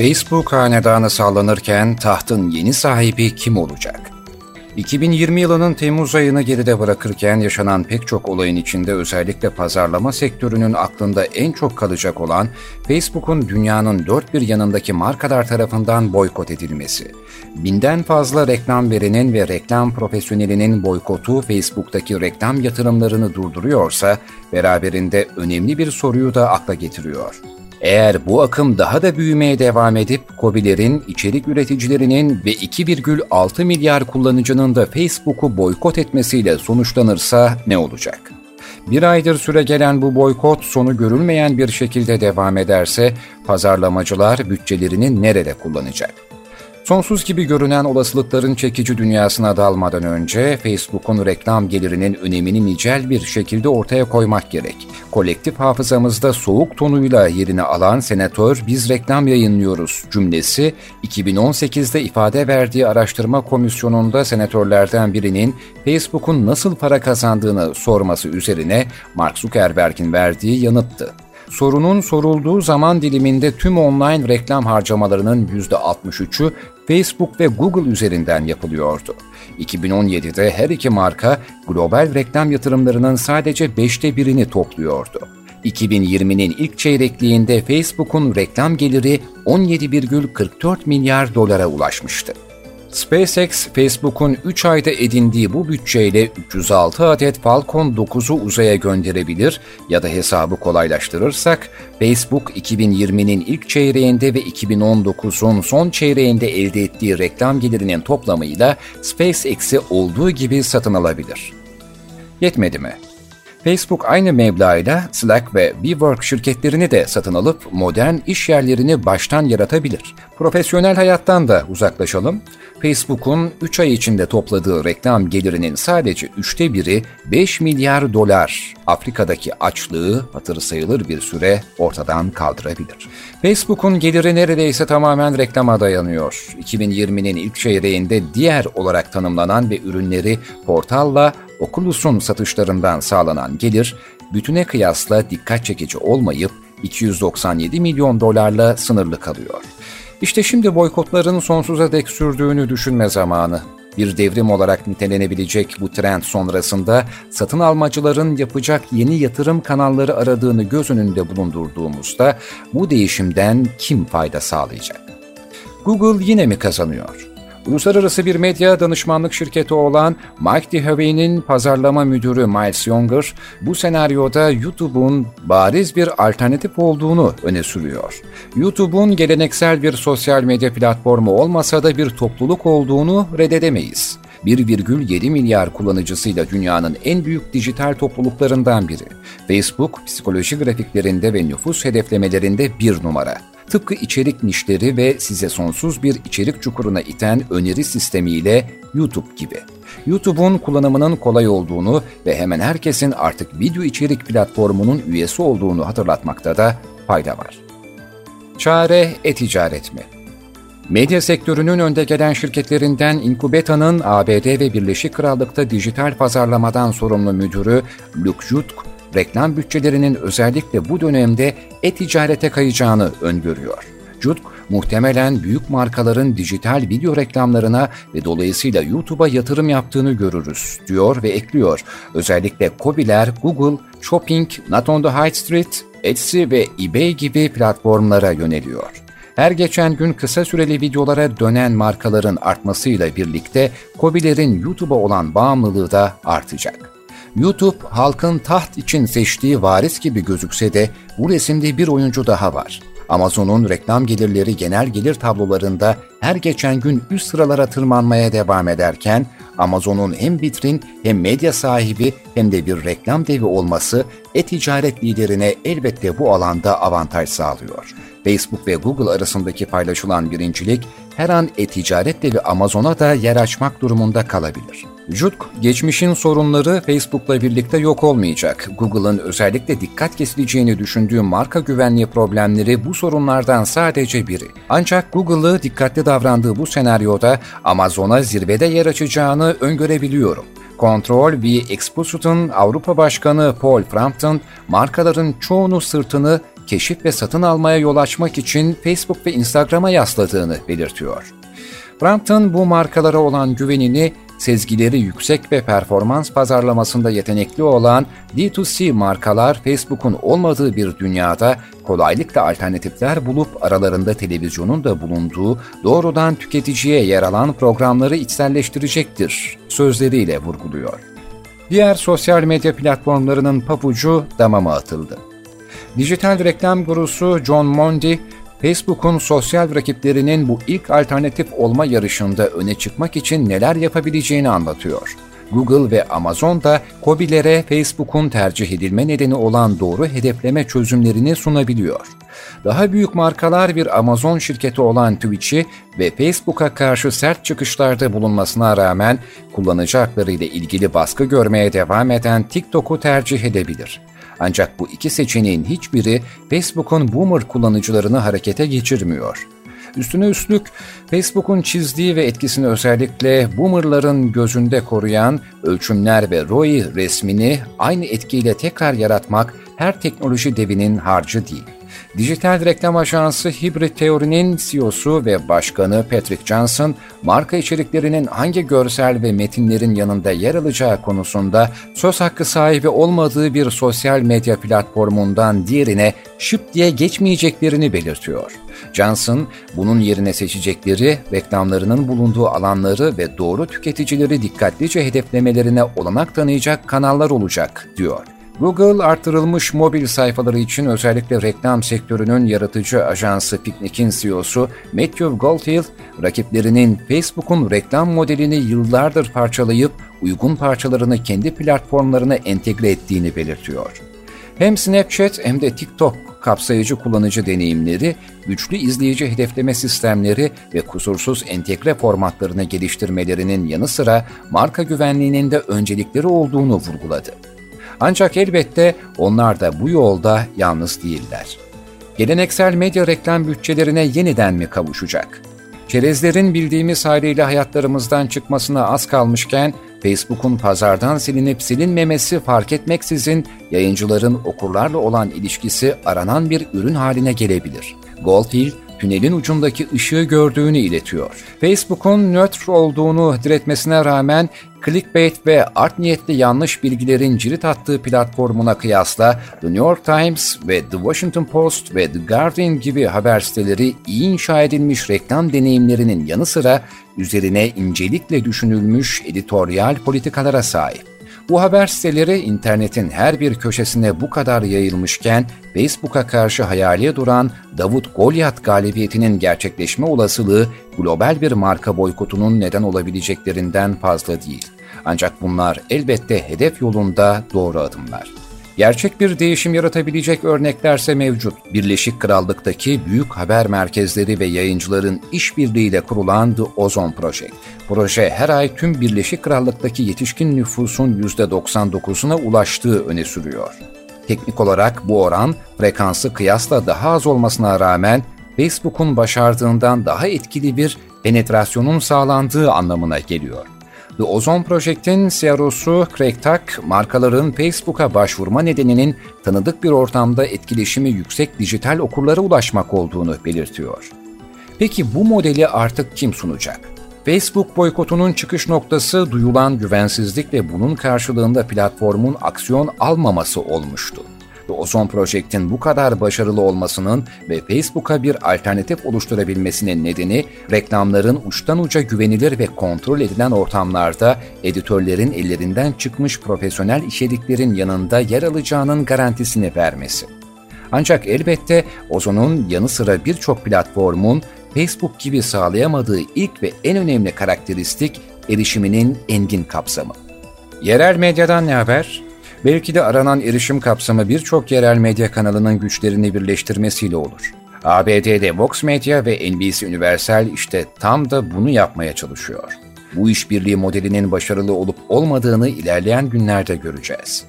Facebook hanedanı sallanırken tahtın yeni sahibi kim olacak? 2020 yılının Temmuz ayını geride bırakırken yaşanan pek çok olayın içinde özellikle pazarlama sektörünün aklında en çok kalacak olan Facebook'un dünyanın dört bir yanındaki markalar tarafından boykot edilmesi. Binden fazla reklam verinin ve reklam profesyonelinin boykotu Facebook'taki reklam yatırımlarını durduruyorsa beraberinde önemli bir soruyu da akla getiriyor. Eğer bu akım daha da büyümeye devam edip COBİ'lerin, içerik üreticilerinin ve 2,6 milyar kullanıcının da Facebook'u boykot etmesiyle sonuçlanırsa ne olacak? Bir aydır süre gelen bu boykot sonu görülmeyen bir şekilde devam ederse pazarlamacılar bütçelerini nerede kullanacak? Sonsuz gibi görünen olasılıkların çekici dünyasına dalmadan önce Facebook'un reklam gelirinin önemini nicel bir şekilde ortaya koymak gerek. Kolektif hafızamızda soğuk tonuyla yerini alan senatör biz reklam yayınlıyoruz cümlesi 2018'de ifade verdiği araştırma komisyonunda senatörlerden birinin Facebook'un nasıl para kazandığını sorması üzerine Mark Zuckerberg'in verdiği yanıttı. Sorunun sorulduğu zaman diliminde tüm online reklam harcamalarının %63'ü Facebook ve Google üzerinden yapılıyordu. 2017'de her iki marka global reklam yatırımlarının sadece beşte birini topluyordu. 2020'nin ilk çeyrekliğinde Facebook'un reklam geliri 17,44 milyar dolara ulaşmıştı. SpaceX, Facebook'un 3 ayda edindiği bu bütçeyle 306 adet Falcon 9'u uzaya gönderebilir ya da hesabı kolaylaştırırsak, Facebook 2020'nin ilk çeyreğinde ve 2019'un son çeyreğinde elde ettiği reklam gelirinin toplamıyla SpaceX'i olduğu gibi satın alabilir. Yetmedi mi? Facebook aynı meblağıyla Slack ve WeWork şirketlerini de satın alıp modern iş yerlerini baştan yaratabilir. Profesyonel hayattan da uzaklaşalım. Facebook'un 3 ay içinde topladığı reklam gelirinin sadece üçte biri 5 milyar dolar Afrika'daki açlığı hatırı sayılır bir süre ortadan kaldırabilir. Facebook'un geliri neredeyse tamamen reklama dayanıyor. 2020'nin ilk çeyreğinde diğer olarak tanımlanan ve ürünleri portalla Oculus'un satışlarından sağlanan gelir, bütüne kıyasla dikkat çekici olmayıp 297 milyon dolarla sınırlı kalıyor. İşte şimdi boykotların sonsuza dek sürdüğünü düşünme zamanı. Bir devrim olarak nitelenebilecek bu trend sonrasında satın almacıların yapacak yeni yatırım kanalları aradığını göz önünde bulundurduğumuzda bu değişimden kim fayda sağlayacak? Google yine mi kazanıyor? Uluslararası bir medya danışmanlık şirketi olan Mike DeHaven'in pazarlama müdürü Miles Younger, bu senaryoda YouTube'un bariz bir alternatif olduğunu öne sürüyor. YouTube'un geleneksel bir sosyal medya platformu olmasa da bir topluluk olduğunu reddedemeyiz. 1,7 milyar kullanıcısıyla dünyanın en büyük dijital topluluklarından biri. Facebook, psikoloji grafiklerinde ve nüfus hedeflemelerinde bir numara. Tıpkı içerik nişleri ve size sonsuz bir içerik çukuruna iten öneri sistemiyle YouTube gibi. YouTube'un kullanımının kolay olduğunu ve hemen herkesin artık video içerik platformunun üyesi olduğunu hatırlatmakta da fayda var. Çare e-ticaret mi? Medya sektörünün önde gelen şirketlerinden Incubeta'nın ABD ve Birleşik Krallık'ta dijital pazarlamadan sorumlu müdürü Luke Jutk, reklam bütçelerinin özellikle bu dönemde e-ticarete kayacağını öngörüyor. Jutk, muhtemelen büyük markaların dijital video reklamlarına ve dolayısıyla YouTube'a yatırım yaptığını görürüz, diyor ve ekliyor. Özellikle Kobiler, Google, Shopping, Not on the High Street, Etsy ve eBay gibi platformlara yöneliyor. Her geçen gün kısa süreli videolara dönen markaların artmasıyla birlikte Kobilerin YouTube'a olan bağımlılığı da artacak. YouTube halkın taht için seçtiği varis gibi gözükse de bu resimde bir oyuncu daha var. Amazon'un reklam gelirleri genel gelir tablolarında her geçen gün üst sıralara tırmanmaya devam ederken Amazon'un hem vitrin hem medya sahibi hem de bir reklam devi olması e-ticaret liderine elbette bu alanda avantaj sağlıyor. Facebook ve Google arasındaki paylaşılan birincilik her an e-ticaret devi Amazon'a da yer açmak durumunda kalabilir. Jutk, geçmişin sorunları Facebook'la birlikte yok olmayacak. Google'ın özellikle dikkat kesileceğini düşündüğü marka güvenliği problemleri bu sorunlardan sadece biri. Ancak Google'ı dikkatli davrandığı bu senaryoda Amazon'a zirvede yer açacağını öngörebiliyorum. Control ve Exposit'ın Avrupa Başkanı Paul Frampton, markaların çoğunu sırtını keşif ve satın almaya yol açmak için Facebook ve Instagram'a yasladığını belirtiyor. Brampton bu markalara olan güvenini sezgileri yüksek ve performans pazarlamasında yetenekli olan D2C markalar Facebook'un olmadığı bir dünyada kolaylıkla alternatifler bulup aralarında televizyonun da bulunduğu doğrudan tüketiciye yer alan programları içselleştirecektir sözleriyle vurguluyor. Diğer sosyal medya platformlarının papucu damama atıldı. Dijital reklam gurusu John Mondi, Facebook'un sosyal rakiplerinin bu ilk alternatif olma yarışında öne çıkmak için neler yapabileceğini anlatıyor. Google ve Amazon da COBİ'lere Facebook'un tercih edilme nedeni olan doğru hedefleme çözümlerini sunabiliyor. Daha büyük markalar bir Amazon şirketi olan Twitch'i ve Facebook'a karşı sert çıkışlarda bulunmasına rağmen kullanıcı hakları ile ilgili baskı görmeye devam eden TikTok'u tercih edebilir. Ancak bu iki seçeneğin hiçbiri Facebook'un boomer kullanıcılarını harekete geçirmiyor. Üstüne üstlük Facebook'un çizdiği ve etkisini özellikle boomerların gözünde koruyan ölçümler ve ROI resmini aynı etkiyle tekrar yaratmak her teknoloji devinin harcı değil. Dijital reklam ajansı Hybrid Theory'nin CEO'su ve başkanı Patrick Johnson, marka içeriklerinin hangi görsel ve metinlerin yanında yer alacağı konusunda söz hakkı sahibi olmadığı bir sosyal medya platformundan diğerine şıp diye geçmeyeceklerini belirtiyor. Johnson, bunun yerine seçecekleri reklamlarının bulunduğu alanları ve doğru tüketicileri dikkatlice hedeflemelerine olanak tanıyacak kanallar olacak, diyor. Google artırılmış mobil sayfaları için özellikle reklam sektörünün yaratıcı ajansı Picnic'in CEO'su Matthew Goldhill, rakiplerinin Facebook'un reklam modelini yıllardır parçalayıp uygun parçalarını kendi platformlarına entegre ettiğini belirtiyor. Hem Snapchat hem de TikTok kapsayıcı kullanıcı deneyimleri, güçlü izleyici hedefleme sistemleri ve kusursuz entegre formatlarını geliştirmelerinin yanı sıra marka güvenliğinin de öncelikleri olduğunu vurguladı. Ancak elbette onlar da bu yolda yalnız değiller. Geleneksel medya reklam bütçelerine yeniden mi kavuşacak? Çerezlerin bildiğimiz haliyle hayatlarımızdan çıkmasına az kalmışken Facebook'un pazardan silinip silinmemesi fark etmeksizin yayıncıların okurlarla olan ilişkisi aranan bir ürün haline gelebilir. Goldhill, tünelin ucundaki ışığı gördüğünü iletiyor. Facebook'un nötr olduğunu diretmesine rağmen clickbait ve art niyetli yanlış bilgilerin cirit attığı platformuna kıyasla The New York Times ve The Washington Post ve The Guardian gibi haber siteleri iyi inşa edilmiş reklam deneyimlerinin yanı sıra üzerine incelikle düşünülmüş editoryal politikalara sahip. Bu haber siteleri internetin her bir köşesine bu kadar yayılmışken Facebook'a karşı hayaliye duran Davut Goliath galibiyetinin gerçekleşme olasılığı global bir marka boykotunun neden olabileceklerinden fazla değil. Ancak bunlar elbette hedef yolunda doğru adımlar. Gerçek bir değişim yaratabilecek örneklerse mevcut. Birleşik Krallık'taki büyük haber merkezleri ve yayıncıların işbirliğiyle kurulan The Ozone Project. Proje her ay tüm Birleşik Krallık'taki yetişkin nüfusun %99'una ulaştığı öne sürüyor. Teknik olarak bu oran frekansı kıyasla daha az olmasına rağmen Facebook'un başardığından daha etkili bir penetrasyonun sağlandığı anlamına geliyor. The Ozone Project'in CRO'su Craig Tuck, markaların Facebook'a başvurma nedeninin tanıdık bir ortamda etkileşimi yüksek dijital okurlara ulaşmak olduğunu belirtiyor. Peki bu modeli artık kim sunacak? Facebook boykotunun çıkış noktası duyulan güvensizlik ve bunun karşılığında platformun aksiyon almaması olmuştu ve Ozon Project'in bu kadar başarılı olmasının ve Facebook'a bir alternatif oluşturabilmesinin nedeni reklamların uçtan uca güvenilir ve kontrol edilen ortamlarda editörlerin ellerinden çıkmış profesyonel içeriklerin yanında yer alacağının garantisini vermesi. Ancak elbette Ozon'un yanı sıra birçok platformun Facebook gibi sağlayamadığı ilk ve en önemli karakteristik erişiminin engin kapsamı. Yerel medyadan ne haber? Belki de aranan erişim kapsamı birçok yerel medya kanalının güçlerini birleştirmesiyle olur. ABD'de Vox Media ve NBC Universal işte tam da bunu yapmaya çalışıyor. Bu işbirliği modelinin başarılı olup olmadığını ilerleyen günlerde göreceğiz.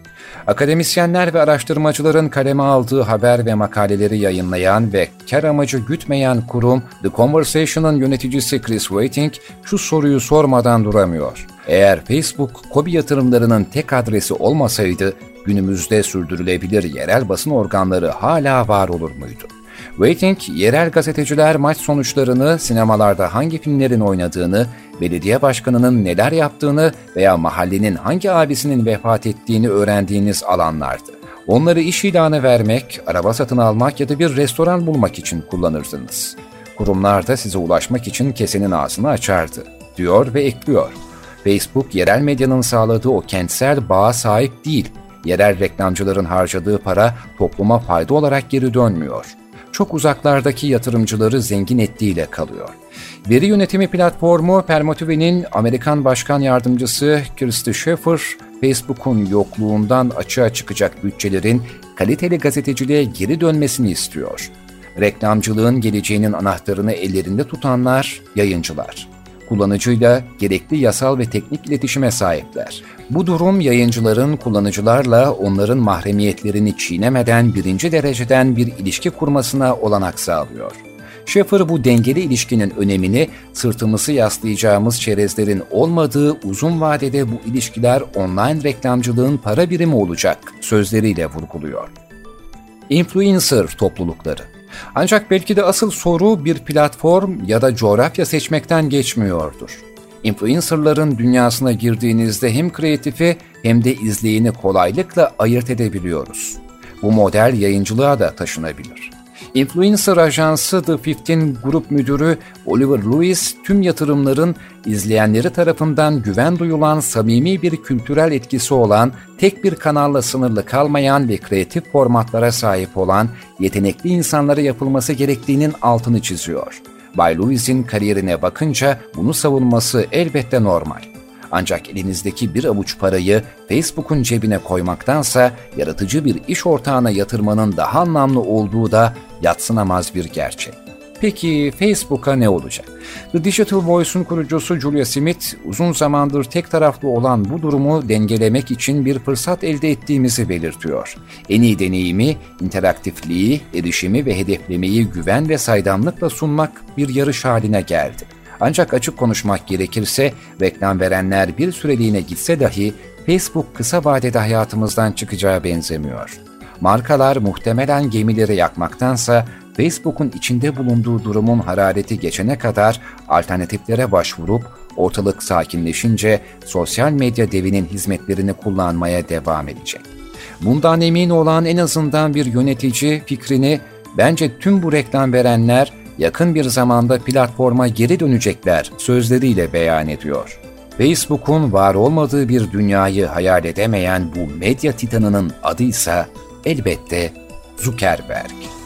Akademisyenler ve araştırmacıların kaleme aldığı haber ve makaleleri yayınlayan ve kar amacı gütmeyen kurum The Conversation'ın yöneticisi Chris Waiting şu soruyu sormadan duramıyor. Eğer Facebook, Kobi yatırımlarının tek adresi olmasaydı günümüzde sürdürülebilir yerel basın organları hala var olur muydu? Waiting, yerel gazeteciler maç sonuçlarını, sinemalarda hangi filmlerin oynadığını, belediye başkanının neler yaptığını veya mahallenin hangi abisinin vefat ettiğini öğrendiğiniz alanlardı. Onları iş ilanı vermek, araba satın almak ya da bir restoran bulmak için kullanırdınız. Kurumlar da size ulaşmak için kesenin ağzını açardı, diyor ve ekliyor. Facebook, yerel medyanın sağladığı o kentsel bağa sahip değil. Yerel reklamcıların harcadığı para topluma fayda olarak geri dönmüyor çok uzaklardaki yatırımcıları zengin ettiğiyle kalıyor. Veri yönetimi platformu Permotive'nin Amerikan Başkan Yardımcısı Kirsty Schaefer, Facebook'un yokluğundan açığa çıkacak bütçelerin kaliteli gazeteciliğe geri dönmesini istiyor. Reklamcılığın geleceğinin anahtarını ellerinde tutanlar yayıncılar kullanıcıyla gerekli yasal ve teknik iletişime sahipler. Bu durum yayıncıların kullanıcılarla onların mahremiyetlerini çiğnemeden birinci dereceden bir ilişki kurmasına olanak sağlıyor. Schaeffer bu dengeli ilişkinin önemini sırtımızı yaslayacağımız çerezlerin olmadığı uzun vadede bu ilişkiler online reklamcılığın para birimi olacak sözleriyle vurguluyor. Influencer toplulukları ancak belki de asıl soru bir platform ya da coğrafya seçmekten geçmiyordur. Influencerların dünyasına girdiğinizde hem kreatifi hem de izleyeni kolaylıkla ayırt edebiliyoruz. Bu model yayıncılığa da taşınabilir. Influencer ajansı The 15 grup müdürü Oliver Lewis tüm yatırımların izleyenleri tarafından güven duyulan samimi bir kültürel etkisi olan, tek bir kanalla sınırlı kalmayan ve kreatif formatlara sahip olan yetenekli insanlara yapılması gerektiğinin altını çiziyor. Bay Lewis'in kariyerine bakınca bunu savunması elbette normal. Ancak elinizdeki bir avuç parayı Facebook'un cebine koymaktansa yaratıcı bir iş ortağına yatırmanın daha anlamlı olduğu da yatsınamaz bir gerçek. Peki Facebook'a ne olacak? The Digital Voice'un kurucusu Julia Smith, uzun zamandır tek taraflı olan bu durumu dengelemek için bir fırsat elde ettiğimizi belirtiyor. En iyi deneyimi, interaktifliği, erişimi ve hedeflemeyi güven ve saydamlıkla sunmak bir yarış haline geldi. Ancak açık konuşmak gerekirse reklam verenler bir süreliğine gitse dahi Facebook kısa vadede hayatımızdan çıkacağı benzemiyor. Markalar muhtemelen gemileri yakmaktansa Facebook'un içinde bulunduğu durumun harareti geçene kadar alternatiflere başvurup ortalık sakinleşince sosyal medya devinin hizmetlerini kullanmaya devam edecek. Bundan emin olan en azından bir yönetici fikrini bence tüm bu reklam verenler yakın bir zamanda platforma geri dönecekler sözleriyle beyan ediyor. Facebook'un var olmadığı bir dünyayı hayal edemeyen bu medya titanının adı ise elbette Zuckerberg.